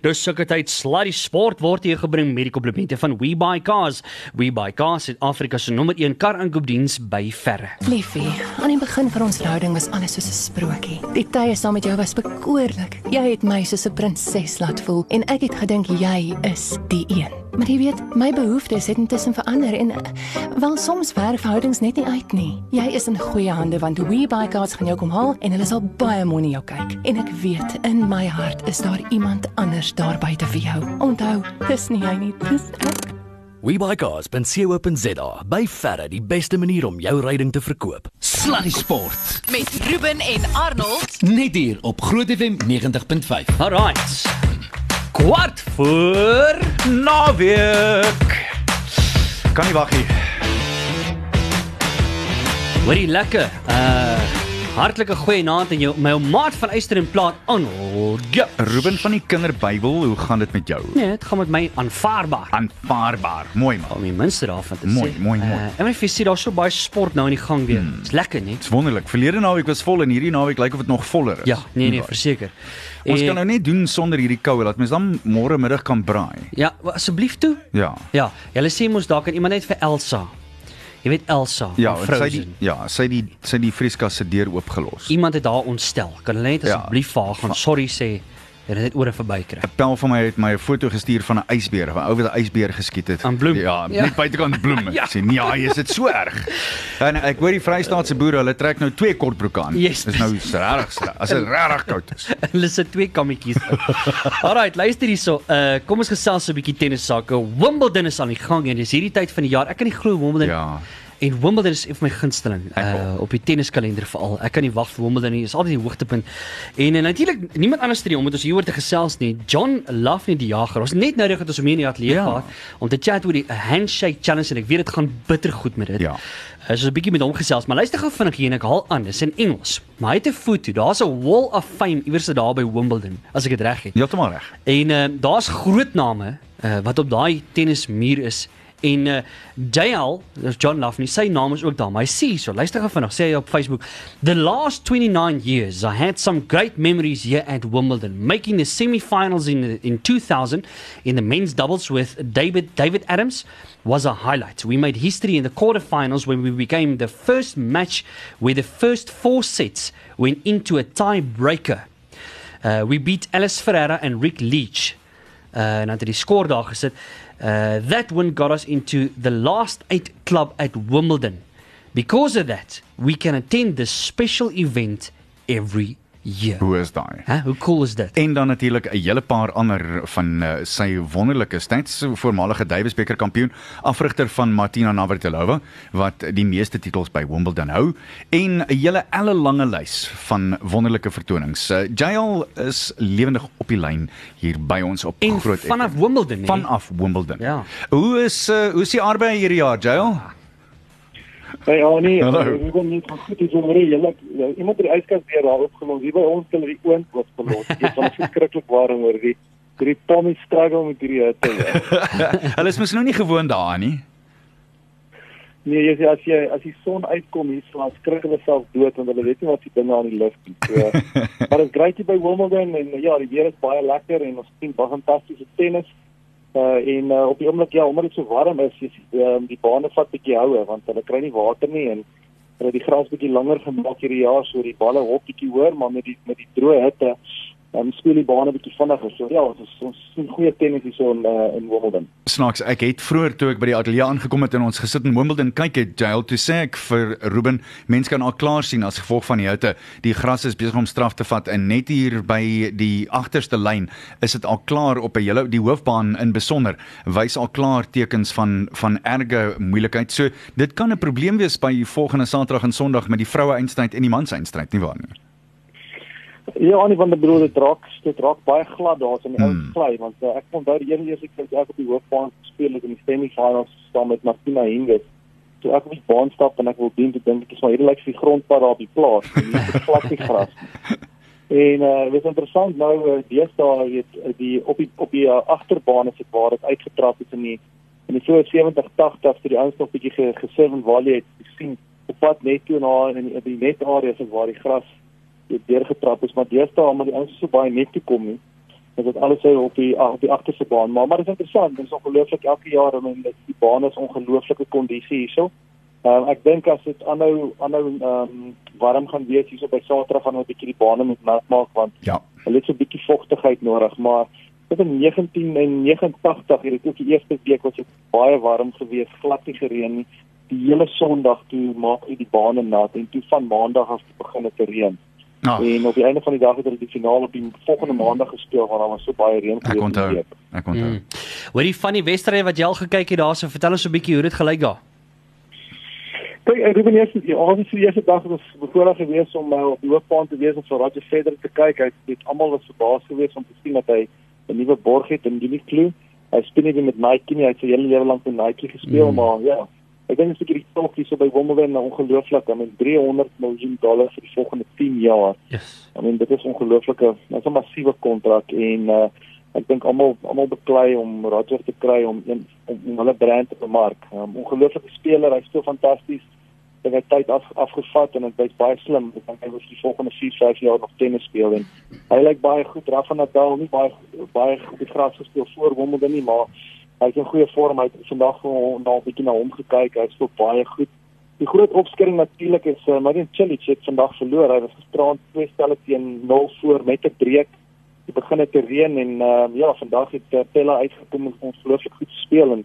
Dis sulke tyd sluddy sport word hier gebring met die komplimente van WeBuyCars. WeBuyCars is Afrika se nommer 1 kar aankoopdiens by verre. Liefie, aan die begin van ons verhouding was alles soos 'n sprokie. Die tye saam met jou was bekoorlik. Jy het my soos 'n prinses laat voel en ek het gedink jy is die een. Maar jy weet, my behoeftes het intussen verander en wel soms werk verhoudings net nie uit nie. Jy is in goeie hande want WeBuyCars gaan jou kom haal en hulle sal baie mooi na jou kyk. En ek weet in my hart is daar iemand anders daar buite vir jou. Onthou, dis nie jy nie, dis ek. WeBuyCars.co.za by verre die beste manier om jou ryding te verkoop. Sluddy Sport. met Ruben en Arnold. Net hier op Groot FM 90.5. Alright. Kwart voor Naweek. Kan nie wag nie. Hoorie lekker. Uh hartlike goeie naand aan jou my ou maat van Eyster en Plaat Arnold. Ja. Ruben van die Kinderbybel, hoe gaan dit met jou? Nee, dit gaan met my aanvaarbaar. Aanvaarbaar. Mooi man. Om die minste daarvan te Mooi, sê. mooi, mooi. Uh, en my visie daar's so baie sport nou in die gang weer. Dit's lekker, nee. Dis wonderlik. Verlede naweek was vol en hierdie naweek lyk of dit nog voller is. Ja, nee nee, verseker. Ons En- kan nou net doen sonder hierdie koue dat mens dan môre middag kan braai. Ja, asseblief toe. Ja. Ja, julle sê mos daar kan iemand net vir Elsa. Jy weet Elsa, Ja, van en sy die Frozen. ja, sy die sy die vrieskas se deur oopgelos. Iemand het haar ontstel. Kan hulle net Ja. asseblief vir haar gaan sorry sê dit net oor en verby kry. 'n Pel van my het my 'n foto gestuur van 'n ysbeer, 'n ou wat 'n ysbeer geskiet het. Aan bloem. Ja, Ja. net buitekant bloem. Ja. Sê nee, ja, is dit so erg. En ek hoor die Vrystaatse boere, hulle trek nou twee kortbroeke aan. Yes. Dis nou regtig, as dit regtig koud is. Hulle sit twee kammetjies. Alrite, luister hierso. Uh kom ons gesels 'n bietjie tennis sake. Wimbledon is aan die gang en dis hierdie tyd van die jaar. Ek kan nie glo Wimbledon Ja. En Wimbledon is een van my gunsteling uh, op die tenniskalender veral. Ek kan nie wag vir Wimbledon nie. Dis altyd die hoogtepunt. En uh, natuurlik niemand anders nie om met ons hieroor te gesels nie. John Loughney die jager. Ons het net nou dat ons hom hier in die ateljee Ja. gehad om te chat oor die handshake challenge en ek weet dit gaan bitter goed met dit. Ja. Uh, so 'n bietjie met hom gesels, maar luister gou vinnig hier en ek haal aan. Dis in Engels. Maar hy het 'n foto. Daar's 'n wall of fame iewers daar by Wimbledon, as ek dit reg het. Heeltemal reg. En uh, daar's groot name uh, wat op daai tennismuur is. En uh, JL, dis John Loughney, sy naam is ook daar. Maar hy sê so, luister gou vinnig, sê hy op Facebook, "The last 29 years I had some great memories here at Wimbledon, making the semi-finals in in 2000 in the men's doubles with David David Adams was a highlight. We made history in the quarterfinals when we became the first match where the first four sets went into a tiebreaker. Uh, we beat Alice Ferreira and Rick Leach. Uh, en dan het hy die skoor daar gesit. Uh, that win got us into the last eight club at Wimbledon. Because of that, we can attend this special event every year. Hoe is daai? Hæ, hoe cool is dit? En dan natuurlik 'n hele paar ander van uh, sy wonderlike stats, voormalige Davis beker kampioen, afrigter van Martina Navratilova wat die meeste titels by Wimbledon hou en 'n hele ellelange lys van wonderlike vertonings. Uh, JL is lewendig op die lyn hier by ons op En Groot vanaf FM. Wimbledon, vanaf Wimbledon. Ja. Hoe is uh, hoe is die arbeid hierdie jaar, JL? Hey, ja, nee, ek wil net van goed is om reg julle iemand by die yskas weer daar opgelos. Hier by ons hulle die oond was verlos. Dit was verskriklik warm oor die hierdie Tommy struggle met hierdie hitte. Hulle is mos nou nie gewoond daaraan nie. Nee, jy sê as jy as die son uitkom hier so dan skrik hulle self dood want hulle weet nie wat se dinge aan die lug is. So, maar dit is great hier by Wimbledon en ja, die weer is baie lekker en ons sien baie fantastiese tennis. Uh en uh, op die oomblik ja, omdat dit so warm is, is uh, die bane vat bietjie houe want hulle kry nie water nie en hulle het die gras bietjie langer gemaak hierdie jaar so die balle hop bietjie hoër, maar met die met die droë hitte dan speel die bane bietjie vinniger. So ja, ons ons sien goeie tennis hier so in uh, in Wimbledon. Snaaks, ek het vroeër toe ek by die ateljee aangekom het en ons gesit in Wimbledon kyk het Jail toe sê ek vir Ruben, mense kan al klaar sien as gevolg van die hitte, die gras is besig om straf te vat en net hier by die agterste lyn is dit al klaar op 'n hele die hoofbaan in besonder wys al klaar tekens van van erge moeilikheid. So dit kan 'n probleem wees by volgende Saterdag en Sondag met die vroue eindstryd en die mans eindstryd, nie waar nie? Ja, Annie van der Brood, dit raak dit raak baie glad daar so in die Hmm. ou klei want uh, ek onthou die een keer ek ek op die hoofbaan speel het in die semifinals staan met Martina Hingis. So ek op die baan stap en ek wil dien te dink ek is maar hierdie lyk die grondpad daar op die plaas. Dit glad nie gras. nie. En uh dit is interessant nou uh, deesdae weet uh, die op die op die uh, agterbaan is dit waar dit uitgetrap het in die in die so 70 80 toe die ouens nog bietjie ge, geserve en waar jy het gesien op pad net toe na in die, die net areas waar die gras het deurgetrap is maar deesdae omdat die ouens so baie net toe kom nie Dit is alles hy op die op die agterste baan, maar maar dit is interessant, dit is ongelooflik elke jaar en dit die baan is ongelooflike kondisie hierso. Ehm um, ek dink as dit aanhou aanhou ehm um, warm gaan wees hierso by Saterdag gaan ons 'n bietjie die bane moet nat maak want Ja. hulle het so 'n bietjie vogtigheid nodig, maar dit in 1989 het dit ook die eerste week was dit baie warm geweest, glad nie gereën nie. Die hele Sondag toe maak hy die bane nat en toe van Maandag af begin dit te reën. Nou, En op die einde van die dag het hulle die finale op die volgende Maandag gespeel want daar was so baie reën ek geweest. in die onthou. Ek onthou. Mm. Hoorie van die wedstryd wat jy al gekyk het daarso, vertel ons 'n bietjie hoe dit gelyk daar. Kyk, ek Ruben eers die aand vir die eerste dag was bevoorreg geweest om uh, op die hoofbaan te wees om vir Roger Federer te kyk. Hy het almal was verbaas geweest om te sien dat hy 'n nuwe borg het in die klub. Hy speel nie met Nike nie, hy het sy hele lewe lank met Nike gespeel, Mm. mm. maar ja, ek dink dit is 'n bietjie tog hier so by Wimbledon ongelooflik. I mean 300 miljoen dollar vir die volgende 10 jaar. Yes. I mean dit is ongelooflike, dit is 'n massiewe kontrak en uh ek dink almal almal beklei om Roger te kry om een om, om hulle brand te bemark. Um, ongelooflike speler, hy speel fantasties. Hy het tyd af, afgevat en dit is baie slim. Ek dink hy wil die volgende 4, 5 jaar nog tennis speel en hy lyk baie goed. Rafa Nadal nie baie baie die gras gespeel voor Wimbledon nie, maar hy's in goeie vorm. Hy het vandag vir na 'n bietjie na hom gekyk. Hy speel baie goed. Die groot opskering natuurlik is uh, Marin Cilic het vandag verloor. Hy was gisterand twee stelle teen 0 voor met 'n breek. Dit begin het te reën en uh, ja, vandag het uh, Pella uitgekom en ongelooflik goed gespeel en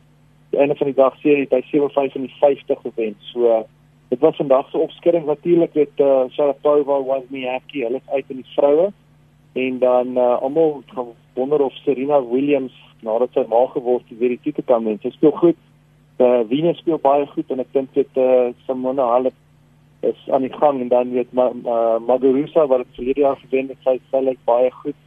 die einde van die dag sê hy het hy 7-5 in die 50 gewen. So dit was vandag se opskering natuurlik met uh, Sharapova, Wozniacki, hulle is uit in die vroue en dan uh, almal wonder of Serena Williams nadat sy ma geword het weer die titel kan wen. Sy speel goed. Uh, Venus speel baie goed en ek dink dit uh, Simona Halep is aan die gang en dan weet ma Muguruza wat het verlede jaar gewen het, sy sy lyk baie goed.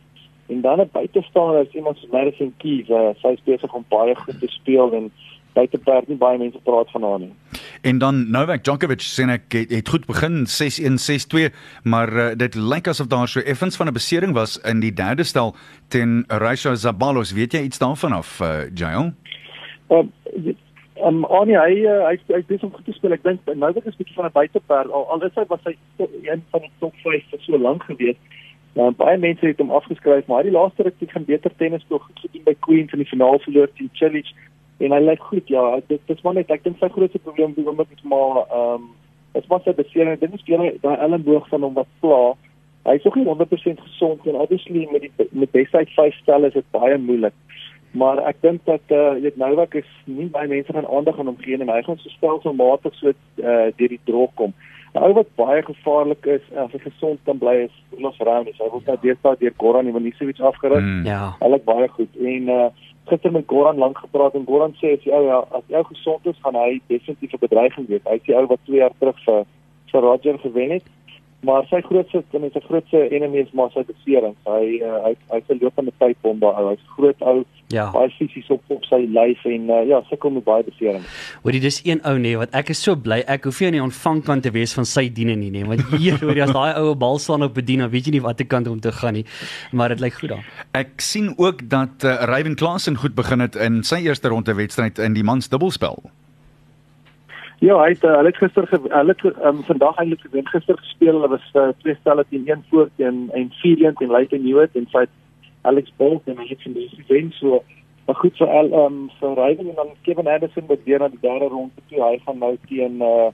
En dan 'n buitestander is iemand soos Madison Keys, uh, sy is besig om baie goed te speel en buiteperd nie baie mense praat van haar nie. En dan Novak Djokovic sê ek het, het goed begin 6-1 6-2, maar uh, dit lyk asof daar so effens van 'n besering was in die derde stel teen Raisha Zabalos. Weet jy iets daarvan af, uh, Jael? Ehm um, Anie hy uh, hy hy dis om goed te speel. Ek dink Novak is bietjie van 'n buiteperd. Al al is hy was hy een van die top 5 vir so lank gewees. Nou baie mense het hom afgeskryf, maar hy die laaste ruk het gaan beter tennis speel, goed gedoen by Queens in die finaal verloor teen Cilic en hy lyk goed. Ja, dit dis maar net ek dink sy grootste probleem is omdat dit maar ehm um, dit was sy besering. Dit is weer daai elmboog van hom wat pla. Hy is ook nie 100% gesond en obviously met die met besheid 5 stel is dit baie moeilik. Maar ek dink dat eh uh, weet Novak is nie baie mense gaan aandag aan hom gee en hy gaan so stelselmatig so eh uh, deur die drog kom. 'n Ou wat baie gevaarlik is as hy gesond kan bly is Los Ramos. Hy word nou deesdae deur Goran Ivanisevic afgeruk. Mm. Ja. Hy lyk baie goed en uh gister met Goran lank gepraat en Goran sê as jy ou ja, as jy ou gesond is, gaan hy definitief 'n bedreiging wees. Hy die ou wat 2 jaar terug vir vir Roger gewen het. Maar sy grootste en sy grootste enemy is maar sy besering. Hy uh, hy hy's 'n lopende tydbom daar. Hy's groot ou, Ja. baie fisies op op sy lyf en uh, ja, sukkel met baie besering. Hoorie dis een ou nee wat ek is so bly ek hoef nie aan die ontvangkant te wees van sy diene nie nee want hier hoorie as daai oue bal staan op bedien dan weet jy nie watter kant om te gaan nie maar dit lyk goed daar. Ek sien ook dat uh, Ryan Klaasen goed begin het in sy eerste ronde wedstryd in die mans dubbelspel. Ja, hy het uh, hulle het gister hulle het um, vandag eintlik gewen gister gespeel. Hulle was uh, twee stelle teen een voor teen en 4-1 teen Leighton Hewitt en sy Alex Bolt en hy het vandag gewen so maar goed vir al um, vir Ryan en dan Kevin Anderson wat weer na die derde ronde toe. Hy gaan nou teen uh,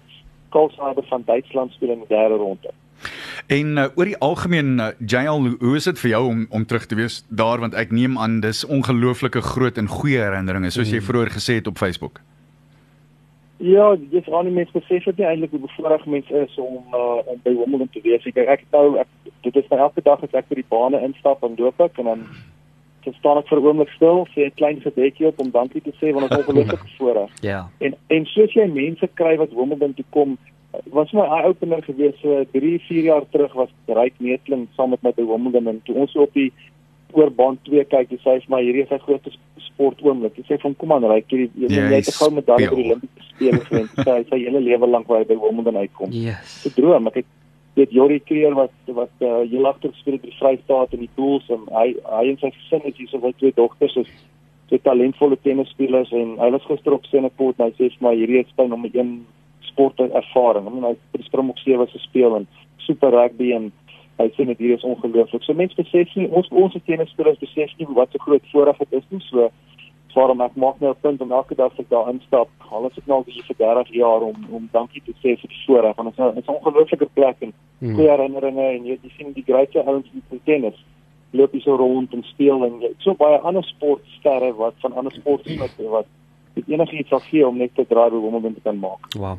Karlsruhe van Duitsland speel in die derde ronde. En uh, oor die algemeen uh, Jael, hoe, hoe is dit vir jou om om terug te wees daar want ek neem aan dis ongelooflike groot en goeie herinneringe soos jy vroeër gesê het op Facebook. Ja, dis aan die mens besef dit nie eintlik hoe bevoorreg mens is om uh, om by Wimbledon te wees. Ek ek nou ek, dit is my elke dag as ek by die bane instap en loop ek en dan dan staan ek vir 'n oomblik stil, sê 'n klein gebedjie op om dankie te sê want dit is ongelooflik bevoorreg. Ja. En en soos jy mense kry wat Wimbledon toe kom, was my eye opener gewees so 3, 4 jaar terug was Ryk Neetling saam met my by Wimbledon en toe ons op die oor baan 2 kyk, dis hy vir my hierdie is sy grootste sport oomblik. Hy sê van kom aan Ryk, jy jy Ja, jy het 'n goue medalje by die speel. Olimpiese spele gewen. Sy sy hele lewe lank waar hy by Wimbledon uitkom. Yes. 'n droom. Ek het weet Jori Kreer wat wat uh, heel agter gespeel het by die Vrystaat in die Bulls en hy hy en sy gesin het hierso by twee dogters is twee talentvolle tennisspelers en hy was gister op Senekot en hy sê vir my hierdie is sy nommer 1 sport ervaring. I mean, hy het by die Springbok sewe gespeel en super rugby en Hy sê net hier is ongelooflik. So mense besef nie ons ons tennisspelers besef nie wat so groot voorreg dit is nie. So waarom ek maak nou 'n punt om elke dag as ek daar instap, al is dit nou al vir 30 jaar om om dankie te sê vir die voorreg want dit is 'n- dit is 'n ongelooflike plek en Hmm. goeie herinneringe en jy, jy sien die grootste ouens in die tennis loop hier so rond en speel en jy, so baie ander sportsterre wat van ander sporte wat wat dit enigiets sal gee om net te draai by Wimbledon te kan maak. Wow.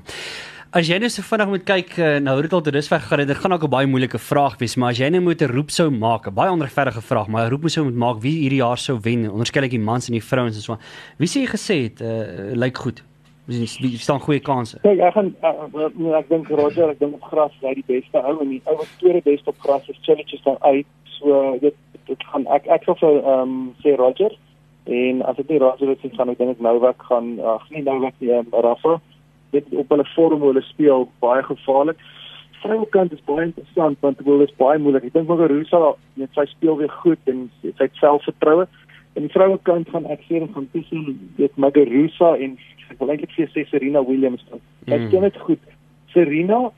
As jy nou so vinnig moet kyk eh, nou hoe dit al tot dusver gegaan het, dit gaan ook 'n baie moeilike vraag wees, maar as jy nou moet 'n roep sou maak, 'n baie onregverdige vraag, maar 'n roep sou moet maak wie hierdie jaar sou wen, onderskeidelik die mans en die vrouens en so. Wie sê jy gesê het uh, lyk goed? Wie staan goeie kansse? Kyk, ek gaan uh, uh, ek dink Roger, ek dink op gras hy die beste ou en die ou wat tweede beste op gras is Chiliches dan uit. So dit dit gaan ek ek sal vir ehm sê Roger en as dit nie Roger is gaan ek dink ek Novak gaan ag nee Novak nie um, Rafa. Dit op hulle vorm hoe hulle speel baie gevaarlik. Vroue kant is baie interessant want dit is baie moeilik. Ek dink Muguruza net sy speel weer goed en sy het selfvertroue. En die vroue kant gaan ek sê van tussen dit Muguruza en ek wil eintlik vir sê Serena Williams. Ek Mm. ken dit goed. Serena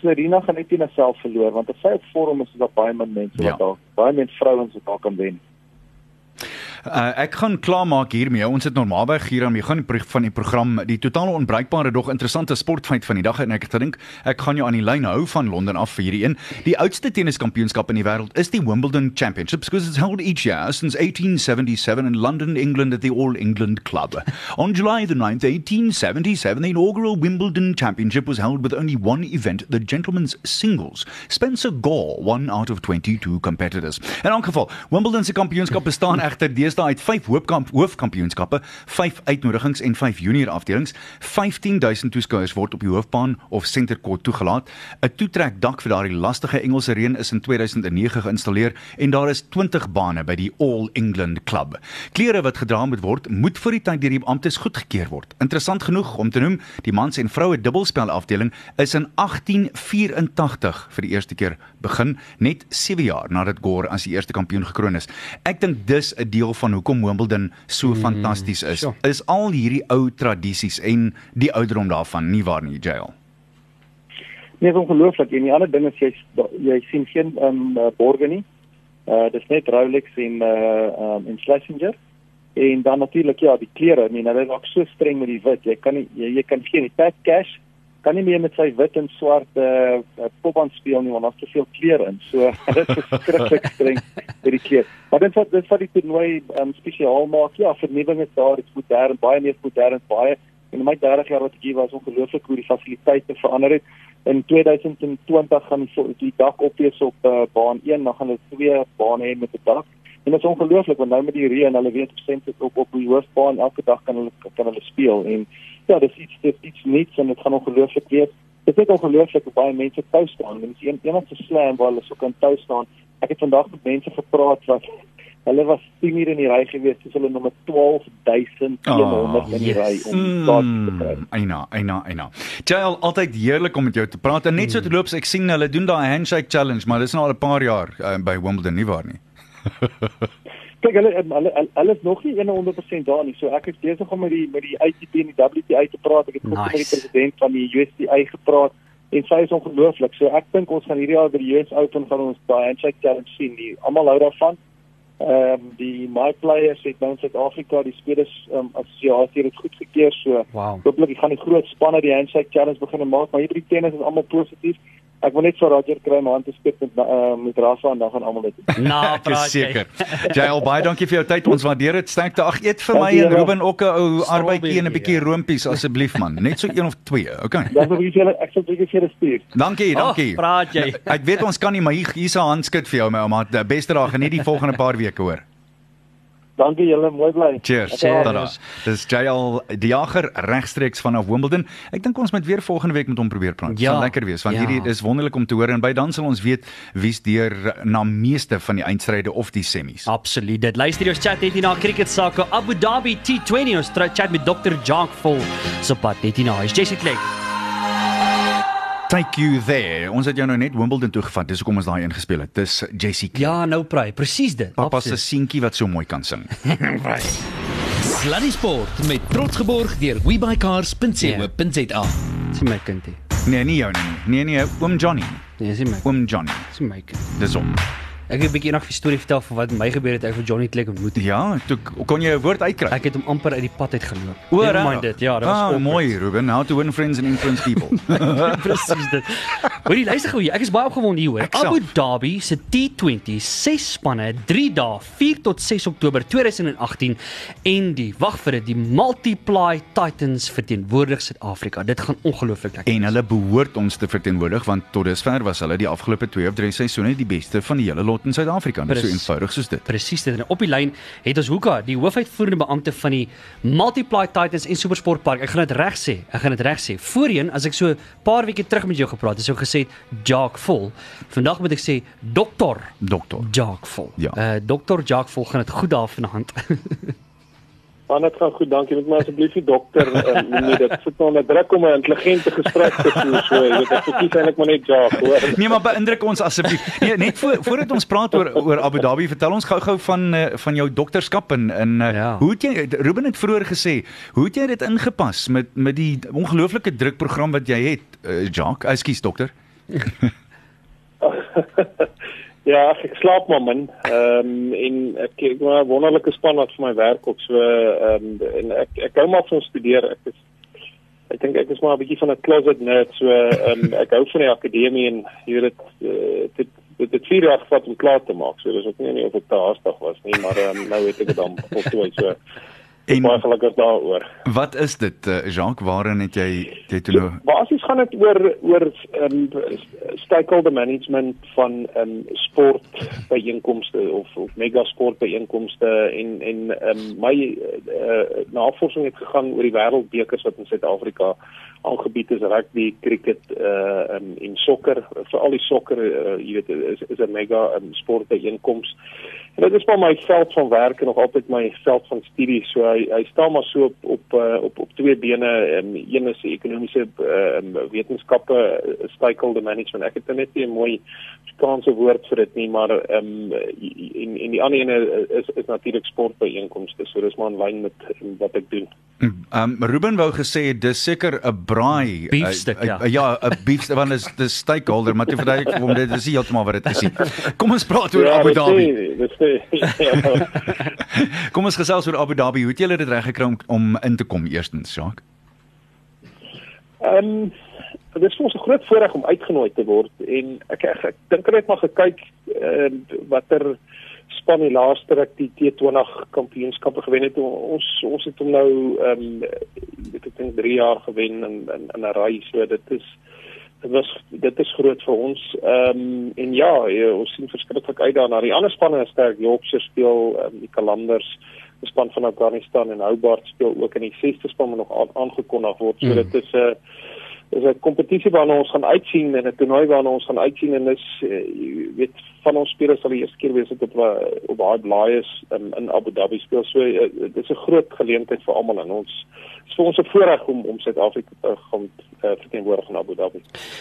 Serena gaan net nie haarself verloor want as sy op vorm is, is daar baie min mense Ja. wat daar baie min vrouens wat daar kan wen. Uh, ek gaan klaarmaak hiermee. Ons het normaalweg hier aan die begin van die program die totale onbreekbare dog interessante sportfeit van die dag en ek het gedink ek gaan jou aan die lyn hou van Londen af vir hierdie een. Die oudste tenniskampioenskap in die wêreld is die Wimbledon Championships because it's held each year since 1877 in London, England at the All England Club. On July the 9th, 1877, the inaugural Wimbledon Championship was held with only one event, the gentlemen's singles. Spencer Gore won out of 22 competitors. In elk geval, Wimbledon se kampioenskap bestaan egter deesdae uit 5 hoofkamp hoofkampioenskappe, 5 uitnodigings en 5 junior afdelings. 15000 toeskouers word op die hoofbaan of center court toegelaat. 'n Toetrekdak vir daardie lastige Engelse reën is in 2009 geïnstalleer en daar is 20 bane by die All England Club. Klere wat gedra moet word, moet voor die tyd deur die amptes goedgekeur word. Interessant genoeg om te noem, die mans en vroue dubbelspel afdeling is in 1884 vir die eerste keer begin, net 7 jaar nadat Gore as die eerste kampioen gekroon is. Ek dink dis 'n deel van hoekom Wimbledon so mm, fantasties is. sure. Is al hierdie ou tradisies en die ouderdom daarvan nie waar nie, Jail? Nee, dit is ongelooflik. En die ander ding is jy jy sien geen ehm um, borge nie. Uh dis net Rolex en uh um, en Schlesinger. En dan natuurlik ja, die klere. I mean, hulle is ook so streng met die wit. Jy kan nie jy, jy kan geen Pat Cash kan nie meer met sy wit en swart uh, popband speel nie want daar's te veel kleure in. So dit is verskriklik streng vir die kleer. Maar dit wat dit wat die toernooi um, spesiaal maak, ja, vernuwing is daar, dit is modern, baie meer modern, baie en my 30 jaar wat ek hier was, ongelooflik hoe die fasiliteite verander het. In 2020 gaan die, die dak opwees op uh, baan 1, dan gaan hulle twee bane hê met 'n dak. En dit is ongelooflik want nou met die reën, hulle weet sent op op die hoofbaan elke dag kan hulle kan hulle speel en ja, dis iets dis iets nuuts en dit gaan ongelooflik wees. Dit is ook ongelooflik hoe baie mense tou staan. Dit is een enigste slam waar hulle so kan tou staan. Ek het vandag met mense gepraat wat hulle was 10 uur in die ry gewees, dis hulle nommer 12100 in die ry om daar te kry. Mm, Eina, eina, eina. Jail, altyd heerlik om met jou te praat. En net so te loops, ek sien hulle doen daai handshake challenge, maar dis nou al 'n paar jaar uh, by Wimbledon nie waar nie. Kyk hulle hulle hulle- hulle is nog nie 100% daar nie. So ek is besig om met die met die ITP en die WTA te praat. Ek het Nice. met die president van die USTA gepraat en sy is ongelooflik. So ek dink ons gaan hierdie jaar by die US Open gaan ons daai handshake challenge sien. Die almal hou daarvan. Ehm um, die my players het nou in Suid-Afrika die spelers um, assosiasie het dit goedgekeur. So Wow. hopelik gaan die groot spanne die handshake challenge begin maak, maar hier by die tennis is almal positief. Ek wil net vir Roger kry my hand te skud met uh, met Rafa en dan gaan almal dit. Nou, is praat seker. Jail, baie dankie vir jou tyd. Ons waardeer dit. Sterkte. Ag, eet vir my en. Ruben ook 'n ou arbeidjie en 'n bietjie ja. roompies asseblief man. Net so een of twee. Okay. Dan wil ek julle ek sal julle vir julle stuur. Dankie, dankie. Oh, praat jy. Ek weet ons kan nie, maar hier hier's 'n handskud vir jou my ouma. Die beste dag geniet die volgende paar weke hoor. Dankie julle, mooi bly. Cheers. Cheers. Tada. Dis JL die jager regstreeks vanaf Wimbledon. Ek dink ons moet weer volgende week met hom probeer praat. Dit Ja. sal lekker wees want Ja. hierdie is wonderlik om te hoor en by dan sal ons weet wie's deur na meeste van die eindstryde of die semis. Absoluut. Dit luister jy ons chat net hier na cricket sake Abu Dhabi T20 ons chat met Dr. Jacques Vol. So pad net hier na. Is Jessie Kleck. Take you there. Ons het jou nou net Wimbledon toe gevat. Dis hoekom ons daai ingespeel het. Dis Jessie. Ja, nou praai. Presies dit. Pappa se seentjie wat so mooi kan sing. Sluddy Sport met trots geborg deur webycars.co.za. Sien my kindie. Nee, nie jou nie. Nee nee, oom Johnny. Nee, dis nie my. Oom Johnny. Dis nie my. kind. Dis hom. Ek het 'n bietjie nog 'n storie vertel van wat met my gebeur het ek vir Johnny Clegg ontmoet. het. Ja, toe kon jy 'n woord uitkry. Ek het hom amper uit die pad uit geloop. O, Never rarig. mind dit. Ja, dit was ah, mooi, Ruben. How to win friends and influence people. Presies dit. Hoorie, luister gou hier. Ek is baie opgewonde hier hoor. Abu Dhabi se T20 ses spanne 3 dae 4 tot 6 Oktober 2018 en die wag vir dit die Multiply Titans verteenwoordig Suid-Afrika. Dit gaan ongelooflik lekker. en hulle behoort ons te verteenwoordig want tot dusver was hulle die afgelope 2 of 3 seisoene die beste van die hele lot in Suid-Afrika. Dit is so eenvoudig soos dit. Presies dit. En op die lyn het ons Hoeka, die hoofuitvoerende beampte van die Multiply Titans en Supersport Park. Ek gaan dit reg sê. Ek gaan dit reg sê. Voorheen as ek so 'n paar weke terug met jou gepraat het, sou gesê Jacques Vol. Vandag moet ek sê Dokter Dokter. Jacques Vol. Ja. Uh Dokter Jacques Vol gaan dit goed daar vanaand. Maar dit gaan goed, dankie. Met my asseblief die dokter en nee, dit sit nou onder druk om 'n intelligente gesprek te voer. So, jy weet ek verkies eintlik maar net ja, hoor. Nee, maar beïndruk ons asseblief. Nee, net voor voordat ons praat oor oor Abu Dhabi, vertel ons gou-gou van uh, van jou dokterskap en en uh, Ja. hoe het jy Ruben het vroeër gesê, hoe het jy dit ingepas met met die ongelooflike drukprogram wat jy het, uh, Jacques? Ekskuus dokter. Ja, ek slaap maar min. Ehm um, en ek ek maar wonderlike span wat vir my werk ook so ehm um, en ek ek hou maar van studeer. Ek is ek dink ek is maar 'n bietjie van 'n closet nerd so ehm um, ek hou van die akademie en jy weet dit uh, dit dit het vier jaar gevat om klaar te maak. So dis ook nie nie of ek te haastig was nie, maar um, nou weet ek dit dan voltooi so. En Baie gelukkig daaroor. wat is dit, uh, Jacques? Waarin het jy jy toe nou Basies gaan dit oor oor um, stakeholder management van um, sport byeenkomste of of mega sport byeenkomste en en um, my uh, navorsing het gegaan oor die wêreldbekers wat in Suid-Afrika aangebied is rugby, cricket uh, um, en sokker, veral die sokker uh, jy weet is is 'n mega um, sport byeenkoms. En dit is maar my veld van werk en nog altyd my veld van studie. So hy hy staan maar so op op uh, op op twee bene. Um, een is die ekonomiese um, wetenskappe, uh, stakeholder management. Ek het nou net nie 'n mooi Afrikaanse woord vir dit nie, maar ehm um, en en die ander ene is is natuurlik sportbyeenkomste. So dis maar in lyn met um, wat ek doen. Ehm um, Ruben wou gesê dis seker 'n braai. Beefstuk, uh, ja. Uh, ja, 'n beefstuk want is dis stakeholder, maar toe verduidelik hom dit is heeltemal wat dit is nie. Kom ons praat oor Abu dit Dhabi. ja. Kom ons gesels oor Abu Dhabi. Hoe het julle dit reg gekry om in te kom eerstens, Jacques? Ehm um, dit is vir ons 'n groot voorreg om uitgenooi te word en ek ek, ek dink het maar gekyk uh, watter span die laaste ruk die T20 kampioenskappe gewen het. Ons ons het hom nou ehm um, ek dink 3 jaar gewen in in, in 'n ry. So dit is dit was dit is groot vir ons. Ehm um, en ja, ja, ons sien verskriklik uit daarna. Die ander spanne is sterk. Yorkshire speel um, die Kalanders die span van Afghanistan en Hobart speel ook in die 6de span wat nog aan- aangekondig word. So Mm. dit is 'n uh, dis 'n kompetisie waarna ons gaan uitsien en 'n toernooi waarna ons gaan uitsien en dis uh, jy weet van ons spelers sal die eerste keer wees wat op op daai blaai is in, in Abu Dhabi speel. So uh, dit is 'n groot geleentheid vir almal en ons is vir ons 'n voorreg om om Suid-Afrika te gaan uh, verteenwoordig in Abu Dhabi.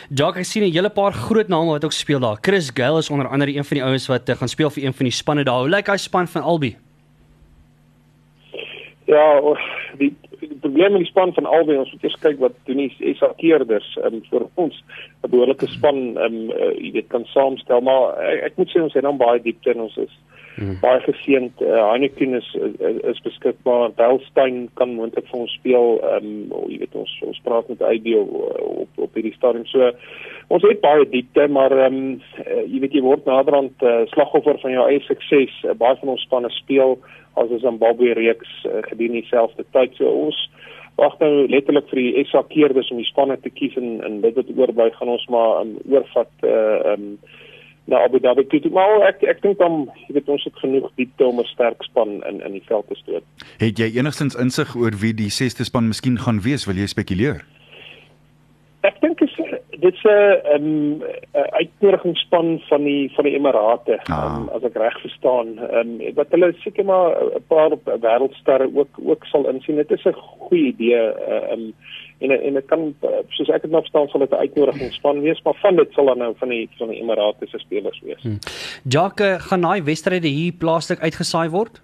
Jacques, ek sien 'n hele paar groot name wat ook speel daar. Chris Gale is onder andere een van die ouens wat uh, gaan speel vir een van die spanne daar. Hoe lyk hy span van Albi? Ja, die probleem met die span van albei ons moet eers kyk wat doen die SA keerders um, vir ons 'n behoorlike span um, uh, jy weet kan saamstel maar ek, ek moet sê ons het dan baie diepte en ons is hmm. baie geseënd. Uh, Heineken is, is is beskikbaar. Delstein kan moontlik vir ons speel um, jy weet ons ons praat met ID op op, op hierdie stadium. So ons het baie diepte maar um, uh, jy weet jy word naderhand uh, slagoffer van jou eie sukses uh, baie van ons spanne speel as 'n Zimbabwe reeks uh, gedurende dieselfde tyd. So ons wag nou letterlik vir die SA keerders om die spanne te kies en en dit wat oorbly gaan ons maar um, oorvat uh um na Abu Dhabi toe. Maar ek ek dink dan jy weet ons het genoeg diepte om 'n sterk span in in die veld te stoot. Het jy enigstens insig oor wie die 6ste span miskien gaan wees? Wil jy spekuleer? Ek dink is dit's 'n um, uitnodigingsspan van die van die Emirate Ah. um, as ek reg verstaan. Ehm um, wat hulle seker maar 'n paar op wêreldsterre ook ook sal insien. Dit is 'n goeie idee uh, um, en en dit kan uh, soos ek dit nou verstaan sal dit 'n uitnodigingsspan wees, maar van dit sal dan nou van die van die Emirate se spelers wees. Hmm. Jacques, gaan daai wedstryde hier plaaslik uitgesaai word?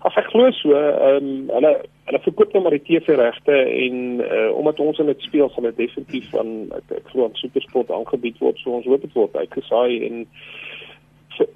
As ek glo so, ehm um, hulle hulle verkoop nou maar die TV-regte en uh, omdat ons in dit speel sal dit definitief van ek, ek glo aan SuperSport aangebied word so ons hoop dit word uitgesaai en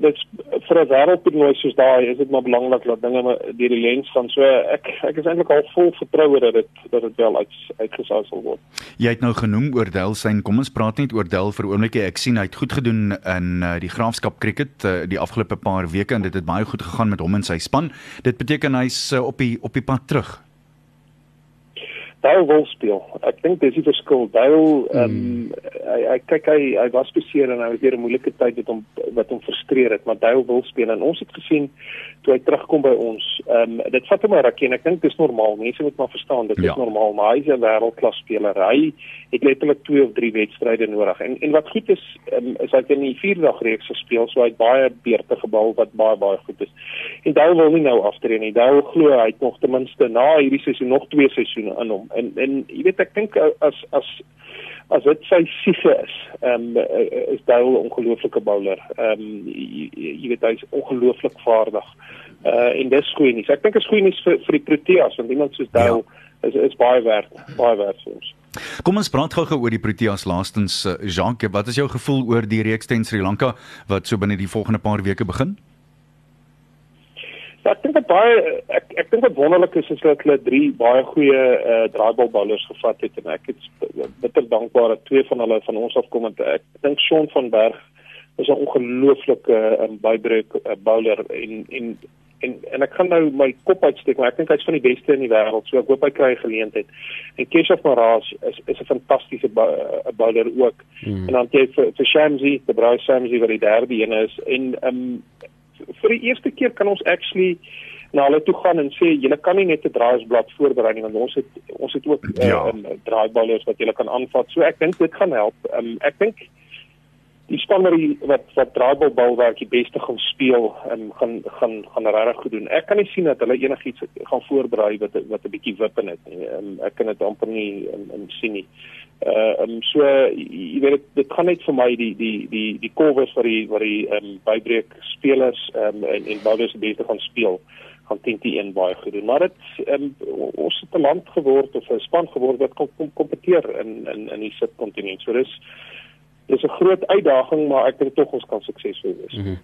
dit's vir 'n wêreldtoernooi soos daai is dit maar belangrik dat dinge deur die lens gaan. So ek ek is eintlik al vol vertroue dat dit dat dit wel uit uitgesaai sal word. Jy het nou genoem oor Del Sein. Kom ons praat net oor Del vir oomblikie. Ek sien hy het goed gedoen in uh, die Graafskap cricket uh, die afgelope paar weke en dit het baie goed gegaan met hom en sy span. Dit beteken hy's uh, op die op die pad terug. Dale wil speel. Ek dink dis die verskil. Dale ehm um, hy, hy kyk hy hy was beseer en hy het weer 'n moeilike tyd met hom wat hom frustreer het, maar Dale wil speel en ons het gesien toe hy terugkom by ons. Ehm um, dit vat hom 'n rukkie en ek dink dis normaal. Mense moet maar verstaan dit ja. is normaal, maar hy is 'n wêreldklas speler. Hy het letterlik 2 of 3 wedstryde nodig. En en wat goed is um, is hy het in die 4 dag reeks gespeel, so hy het baie beurte gebal wat baie baie goed is. En Dale wil nie nou aftree nie. Dale glo hy het nog ten minste na hierdie seisoen nog 2 seisoene in hom en en jy weet ek dink as as as dit sy siege is, ehm um, is Dale 'n ongelooflike bowler. Ehm um, jy, jy weet hy's ongelooflik vaardig. Uh en dis goeie nuus. Ek dink is goeie nuus vir vir die Proteas want iemand soos Dale ja. is is baie werd, baie werd vir ons. Kom ons praat gou-gou oor die Proteas laastens Jacques, wat is jou gevoel oor die reeks teen Sri Lanka wat so binne die volgende paar weke begin? Ja, ek dink dit baie ek ek dink dit wonderlik is is dat hulle drie baie goeie uh, draaibal bowlers gevat het en ek is bitter dankbaar dat twee van hulle van ons afkom en ek dink Shaun van Berg is 'n ongelooflike uh, bybreek uh, bowler en en en en ek kan nou my kop uitsteek maar ek dink hy's van die beste in die wêreld so ek hoop hy kry geleentheid en Keshav Maharaj is is 'n fantastiese bowler ook hmm. en dan jy vir vir Shamsi die Braai Shamsi wat die derde een is en um vir die eerste keer kan ons actually na hulle toe gaan en sê julle kan nie net 'n draaisblad voorberei nie want ons het ons het ook ja. uh, um, draaiballers wat julle kan aanvat. So ek dink dit gaan help. Um, ek dink die spanner wat wat draaibal werk die beste gaan speel en gaan gaan gaan regtig goed doen. Ek kan nie sien dat hulle enigiets gaan voorberei wat wat 'n bietjie wip in dit nie. Um, ek kan dit amper nie um, um, sien nie. Uh um, so jy weet dit gaan net vir my die die die die covers vir die vir die um, bybreek spelers um, en en bouers die beste gaan speel gaan teen die een baie goed doen. Maar dit um, ons het 'n land geword of 'n span geword wat kom kom kompeteer in in in die subkontinent. So dis dis 'n groot uitdaging, maar ek dink tog ons kan suksesvol wees. Mm -hmm.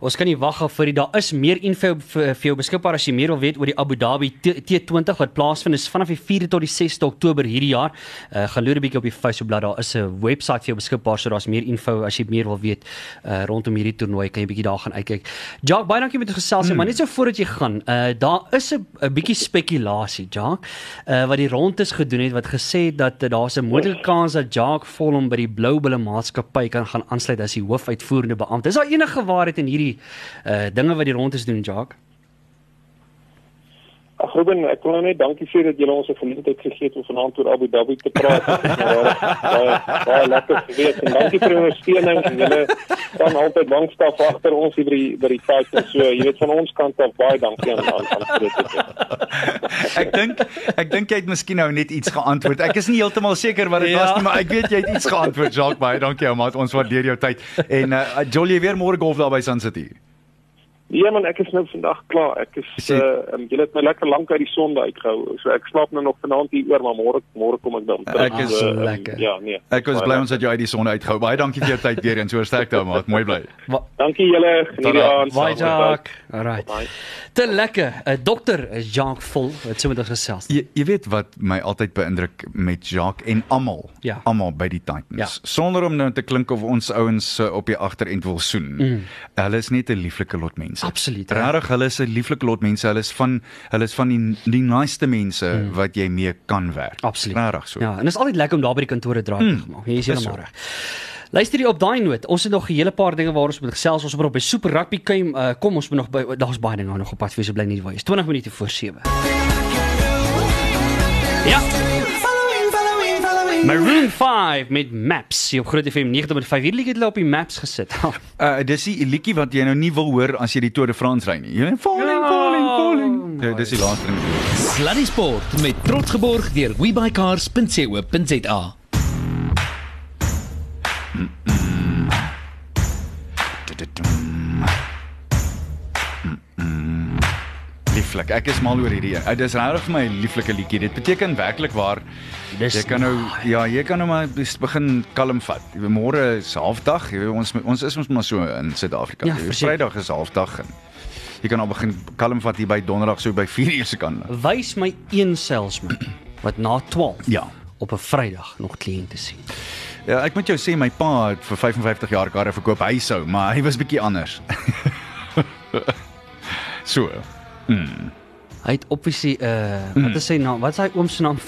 Ons kan nie wag af vir die daar is meer info vir, vir jou beskikbaar as jy meer wil weet oor die Abu Dhabi T20 wat plaasvind is vanaf die 4de tot die 6de Oktober hierdie jaar. Uh gaan loer 'n bietjie op die Facebookblad, daar is 'n webwerf vir jou beskikbaar so daar's meer info as jy meer wil weet uh rondom hierdie toernooi kan jy bietjie daar gaan uitkyk. Jacques, baie dankie met gesels, mm. maar net so voordat jy gaan, uh daar is 'n bietjie spekulasie, Jacques, uh wat die rondes gedoen het wat gesê het dat uh, daar's 'n moontlike kans dat Jacques Volhom by die Blou Bulle maatskappy kan gaan aansluit as die hoofuitvoerende beampte. Is daar enige waarheid in hierdie uh dinge wat die rondes doen, Jacques? Ag Ruben, ek wil nou net dankie sê dat julle ons 'n geleentheid gegee het om vanaand oor Abu Dhabi te praat. Baie lekker gewees en dankie vir die ondersteuning en julle kan altyd bankstaf agter ons hier by die by die tyd en so. Jy weet van ons kant af baie dankie aan aan aan Ek dink ek dink jy het miskien nou net iets geantwoord. Ek is nie heeltemal seker wat dit ja. was nie, maar ek weet jy het iets geantwoord, Jacques. Baie dankie ou maat. Ons waardeer jou tyd. En uh, Jolie weer môre golf daar by Sun City. Nee man, ek is nou vandag klaar. Ek is uh um, jy het my lekker lank uit die son uitgehou. So ek slaap nou nog vanaand hier oor, maar môre môre kom ek dan terug. Ek is so uh, lekker. Um, ja, nee. Ek was bly ons het jou uit die son uitgehou. Baie dankie vir jou tyd weer en so sterk daar maat. Mooi bly. dankie julle. Geniet die aand. Bye Jack. Alright. Te lekker. 'n uh, Dokter is Jacques vol. Wat sê met ons gesels? Jy, jy weet wat my altyd beïndruk met Jacques en almal. Ja. Almal by die Titans. Ja. Sonder om nou te klink of ons ouens uh, op die agterend wil soen. Mm. Hulle is net 'n lieflike lot mense mense. Absoluut. Regtig, hulle is 'n lieflike lot mense. Hulle is van hulle is van die die niceste mense hmm. wat jy mee kan werk. Absoluut. Regtig so. Ja, en dit is altyd lekker om daar by die kantore draai te hmm. maak. Jy is heeltemal reg. Luister hier op daai noot. Ons het nog 'n hele paar dinge waar ons moet gesels. Ons moet op by Super Rugby kom. Uh, kom ons moet nog by daar's baie dinge nog op pad. Wees bly nie waar jy is. 20 minute voor 7. Ja. Maroon 5 met Maps hier op Groot FM 90.5 hier lê dit op die Maps gesit. uh dis die liedjie wat jy nou nie wil hoor as jy die Tour de France ry nie. Jy falling ja. falling falling. Ja, dis die laaste ding. Sluddy Sport met trots geborg deur webycars.co.za. -mm. lieflik. Ek is mal oor hierdie een. Dit is regtig vir my 'n lieflike liedjie. Dit beteken werklik waar Dis jy kan nou ja, jy kan nou maar begin kalm vat. Môre is halfdag. Jy weet ons ons is ons maar so in Suid-Afrika. Ja. Vrydag is halfdag en jy kan al begin kalm vat hier by donderdag so by 4 uur se kant. Wys my een salesman wat na 12 Ja. op 'n Vrydag nog kliënte sien. Ja, ek moet jou sê my pa het vir 55 jaar karre verkoop huishou, maar hy was bietjie anders. so. Hy het obviously uh wat is sy naam? Wat is hy oom se naam?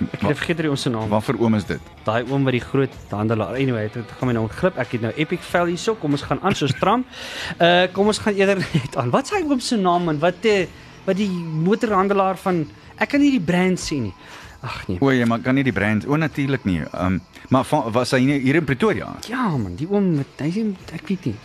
Ek het vergeet die oom se naam. Wat vir oom is dit? Daai oom wat die groot handelaar. Anyway, dit gaan my nou glip. Ek het nou Epic Fail hierso. Kom ons gaan aan soos tram. Uh kom ons gaan eerder net aan. Wat is hy oom se naam en wat die wat die motorhandelaar van ek kan nie die brand sien nie. Ag nee. O, jy maar kan nie die brand. O, natuurlik nie. Ehm um, maar van, was hy nie hier in Pretoria? Ja man, die oom met hy sê ek weet nie.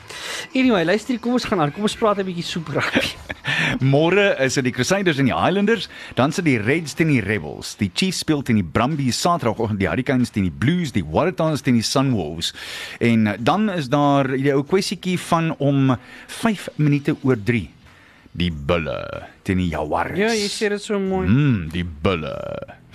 Anyway, luister, kom ons gaan aan. Kom ons praat 'n bietjie soep rugby. Môre is dit die Crusaders en die Highlanders, dan sit die Reds teen die Rebels, die Chiefs speel teen die Brumbies Saterdagoggend, die Hurricanes teen die Blues, die Waratahs teen die Sunwolves. En dan is daar die ou kwessietjie van om 5 minute oor 3. Die Bulle teen die Jaguars. ja, jy sê dit so mooi. Mm, die Bulle.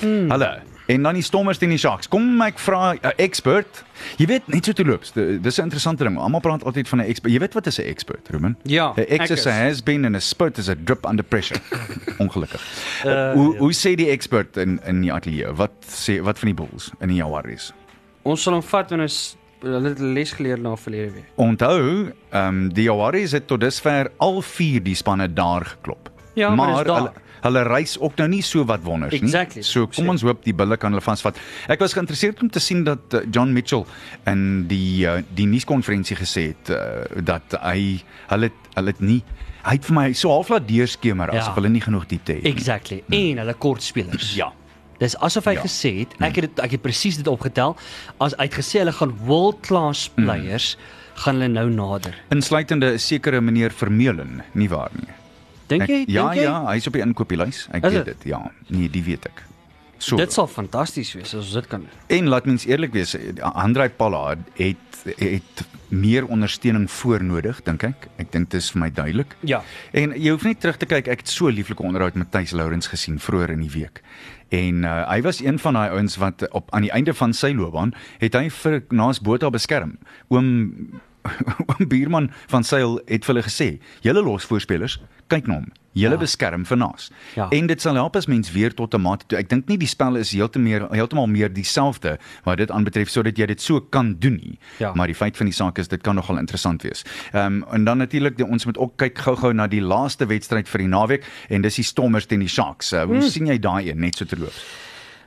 Mm. Hallo. En dan die Stormers teen die Sharks. Kom ek vra 'n expert. Jy weet net so te loop. Dis 'n interessante ding. Almal praat altyd van 'n expert. Jy weet wat is 'n expert, Ruben? Ja, 'n Ex is. 'n has been and a spurt is a drip under pressure. Ongelukkig. Uh, Uh, hoe hoe sê die expert in in die ateljee? Wat sê wat van die Bulls in die Jaguars? Ons sal hom vat wanneer ons hulle het les geleer na verlede week. Onthou, ehm um, die Jaguars het tot dusver al vier die spanne daar geklop. Ja, maar maar daar. hulle hulle reis ook nou nie so wat wonders Exactly, nie. So sê. kom ons hoop die bulle kan hulle vasvat. Ek was geïnteresseerd om te sien dat uh, John Mitchell in die uh, die nuuskonferensie gesê het uh, dat hy hulle hulle het nie hy het vir my so half laat deurskemer Ja. asof hulle nie genoeg diepte het. nie. Exactly. En hulle kort spelers. Ja. Dis asof hy Ja. gesê het, ek het dit ek het presies dit opgetel, as hy het gesê hulle gaan world class players gaan hulle nou nader. Insluitende 'n sekere meneer Vermeulen, nie waar nie? Dink jy? Ek, ja, dink jy? ja, hy's op die inkopieslys. Ek Is weet dit? dit. Ja, nee, die weet ek. So. Dit sal fantasties wees as ons dit kan doen. En laat mens eerlik wees, Andrei Pallard het het meer ondersteuning voor nodig, dink ek. Ek dink dit is vir my duidelik. Ja. En jy hoef net terug te kyk. Ek het so 'n lieflike onderhoud met Thys Lourens gesien vroeër in die week. En uh, hy was een van daai ouens wat op aan die einde van sy loopbaan het hy vir Naas Botha beskerm. Oom oom Bierman van Sail het vir hulle gesê: "Julle los voorspelers, kyk na hom. Julle Ja. beskerm vir Naas." Ja. En dit sal help as mens weer tot 'n mate toe. Ek dink nie die spel is heeltemal heeltemal meer dieselfde wat dit aanbetref sodat jy dit so kan doen nie. Ja. Maar die feit van die saak is dit kan nogal interessant wees. Ehm um, en dan natuurlik ons moet ook kyk gou-gou na die laaste wedstryd vir die naweek en dis die Stormers teen die Sharks. Uh, hoe Hmm. sien jy daai een net so terloop?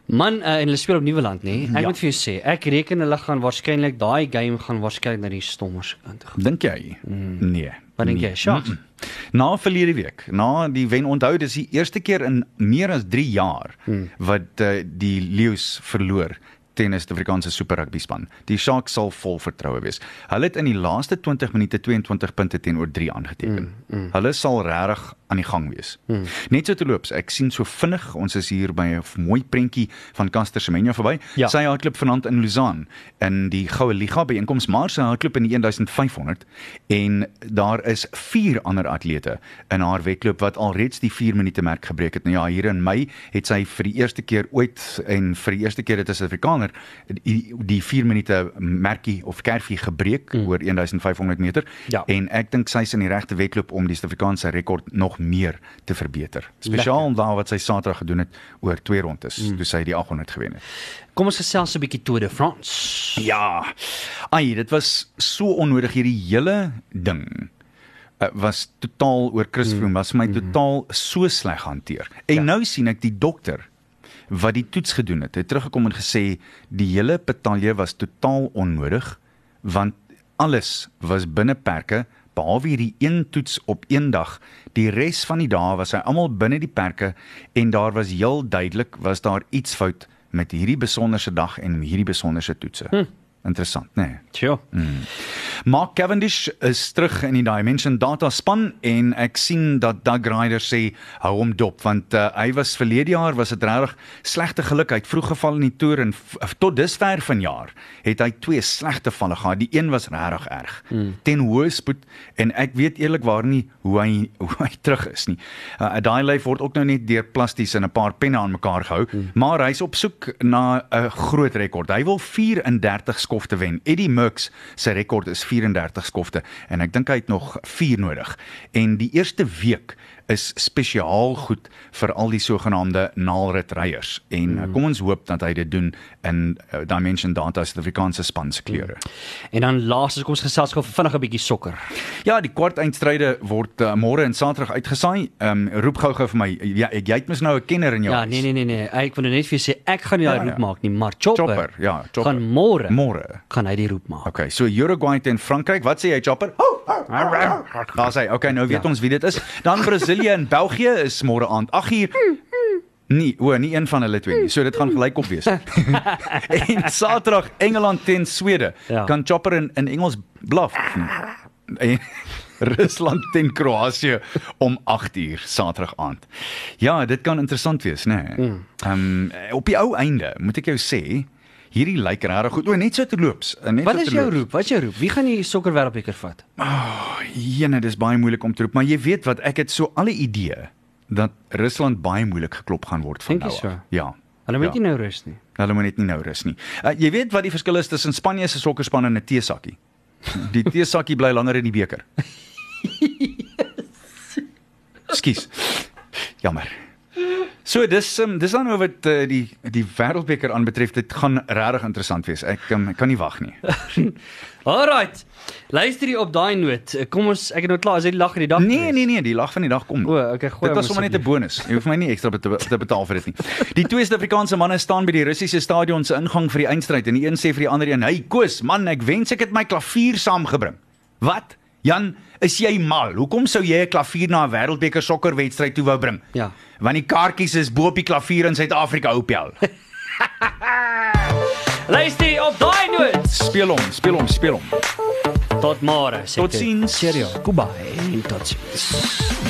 Man, uh, en hulle speel op Nieuweland, nê? Ek Ja. moet vir jou sê, ek reken hulle gaan waarskynlik daai game gaan waarskynlik na die Stommers kant toe. gaan. Dink jy? Mm. Nee. Wat dink nee. jy? Mm-mm. Na verlede week, na die wen onthou dis die eerste keer in meer as 3 jaar Hmm. wat uh, die Lions verloor teen die Suid-Afrikaanse Super Rugby span. Die Sharks sal vol vertroue wees. Hulle het in die laaste 20 minute 22 punte teenoor 3 aangeteken. Mm, mm. Hulle sal regtig aan die gang wees. Mm. Net so te loops. Ek sien so vinnig, ons is hier by 'n mooi prentjie van Caster Semenya verby. Ja. Sy hardloop vanaand in Lausanne in die Goue Liga byeenkoms, maar sy hardloop in die 1500 en daar is vier ander atlete in haar wedloop wat alreeds die 4 minute merk gebreek het. Nou ja, hier in Mei het sy vir die eerste keer ooit en vir die eerste keer dit is 'n Afrikaner die, die 4 minute merkie of kerfie gebreek mm. oor 1500 meter Ja. en ek dink sy's in die regte wedloop om die Suid-Afrikaanse rekord nog meer te verbeter. Spesiaal daar wat sy Saterdag gedoen het oor twee rondes mm. toe sy die 800 gewen het. Kom ons gesels 'n bietjie Tour de France. Ja. Ai, dit was so onnodig hierdie hele ding. Uh, was totaal oor Chris Froome was vir my totaal so sleg hanteer. En ja. nou sien ek die dokter wat die toets gedoen het, het teruggekom en gesê die hele betalje was totaal onnodig want alles was binne perke behalwe hierdie een toets op een dag. Die res van die dae was hy almal binne die perke en daar was heel duidelik was daar iets fout met hierdie besonderse dag en hierdie besonderse toetse. Hm. Interessant, né? Nee? Tjoh. Mark Cavendish is terug in die Dimension Data span en ek sien dat Doug Ryder sê hou hom dop want uh, hy was verlede jaar was dit regtig slegte geluk hy het vroeg geval in die toer en f- tot dusver vanjaar het hy twee slegte valle gehad. Die een was regtig erg mm. ten hoë spoed en ek weet eerlikwaar nie hoe hy hoe hy terug is nie. Uh, daai lyf word ook nou net deur plasties en 'n paar penne aan mekaar gehou, mm. maar hy's op soek na 'n groot rekord. Hy wil 34 skofte wen. Eddie Merckx se rekord is 34 skofte en ek dink hy het nog 4 nodig. En die eerste week is spesiaal goed vir al die sogenaamde naalritryers en mm. kom ons hoop dat hy dit doen in uh, Dimension Data Suid-Afrikaanse span se kleure. Mm. En dan laastens kom ons gesels gou vinnig 'n bietjie sokker. Ja, die kwart eindstryde word uh, môre en Saterdag uitgesaai. Ehm um, roep gou-gou vir my. Ja, ek jy het mos nou 'n kenner in jou. Ja, nee nee nee nee. Ek wil net vir jou sê ek gaan nie daai Ja, roep ja. maak nie, maar Chopper, Chopper, ja, Chopper. gaan môre Môre. gaan hy die roep maak. Okay, so Uruguay teen Frankryk. Wat sê jy, Chopper? Daar sê, okay, nou weet Ja. ons wie dit is. Dan Brasilië en België is môre aand 8uur. Nee, o, nie een van hulle twee nie. So dit gaan gelykop wees. en Saterdag Engeland teen Swede. Ja. Kan Chopper in in Engels blaf. En Rusland teen Kroasie om 8uur Saterdag aand. Ja, dit kan interessant wees, né? Nee. Mm. Ehm um, op die ou einde, moet ek jou sê, hierdie lyk regtig goed. O, net so te loops. Net Wat so is jou roep? Wat is jou roep? Wie gaan die sokker wêreldbeker vat? Jene, dis baie moeilik om te roep, maar jy weet wat, ek het so alle idee dat Rusland baie moeilik geklop gaan word van Dink nou af. so? Ja. Hulle moet ja. nie nou rus nie. Hulle moet net nie nou rus nie. Uh, jy weet wat die verskil is tussen Spanje se sokkerspan en 'n teesakkie. Die teesakkie bly langer in die beker. Skus. Jammer. So dis um, dis dan nou wat uh, die die wêreldbeker aanbetref, dit gaan regtig interessant wees. Ek um, ek kan nie wag nie. Alrite. Luister jy op daai noot? Kom ons ek het nou klaar, is dit die lag van die dag? Nee, gewees? nee, nee, die lag van die dag kom. O, okay, gooi Dit was sommer net 'n bonus. Jy hoef my nie ekstra te, te betaal vir dit nie. Die twee Suid-Afrikaanse manne staan by die Russiese stadion se ingang vir die eindstryd en die een sê vir die ander een: "Hey Koos, man, ek wens ek het my klavier saamgebring." Wat? Jan, is jy mal? Hoekom sou jy 'n klavier na 'n wêreldbeker sokkerwedstryd toe wou bring? Ja. Want die kaartjies is bo op die klavier in Suid-Afrika. Luister jy op daai noot? speel hom, speel hom, speel hom. Tot môre. sê ek. Totsiens. Cheerio. Goodbye. En totsiens.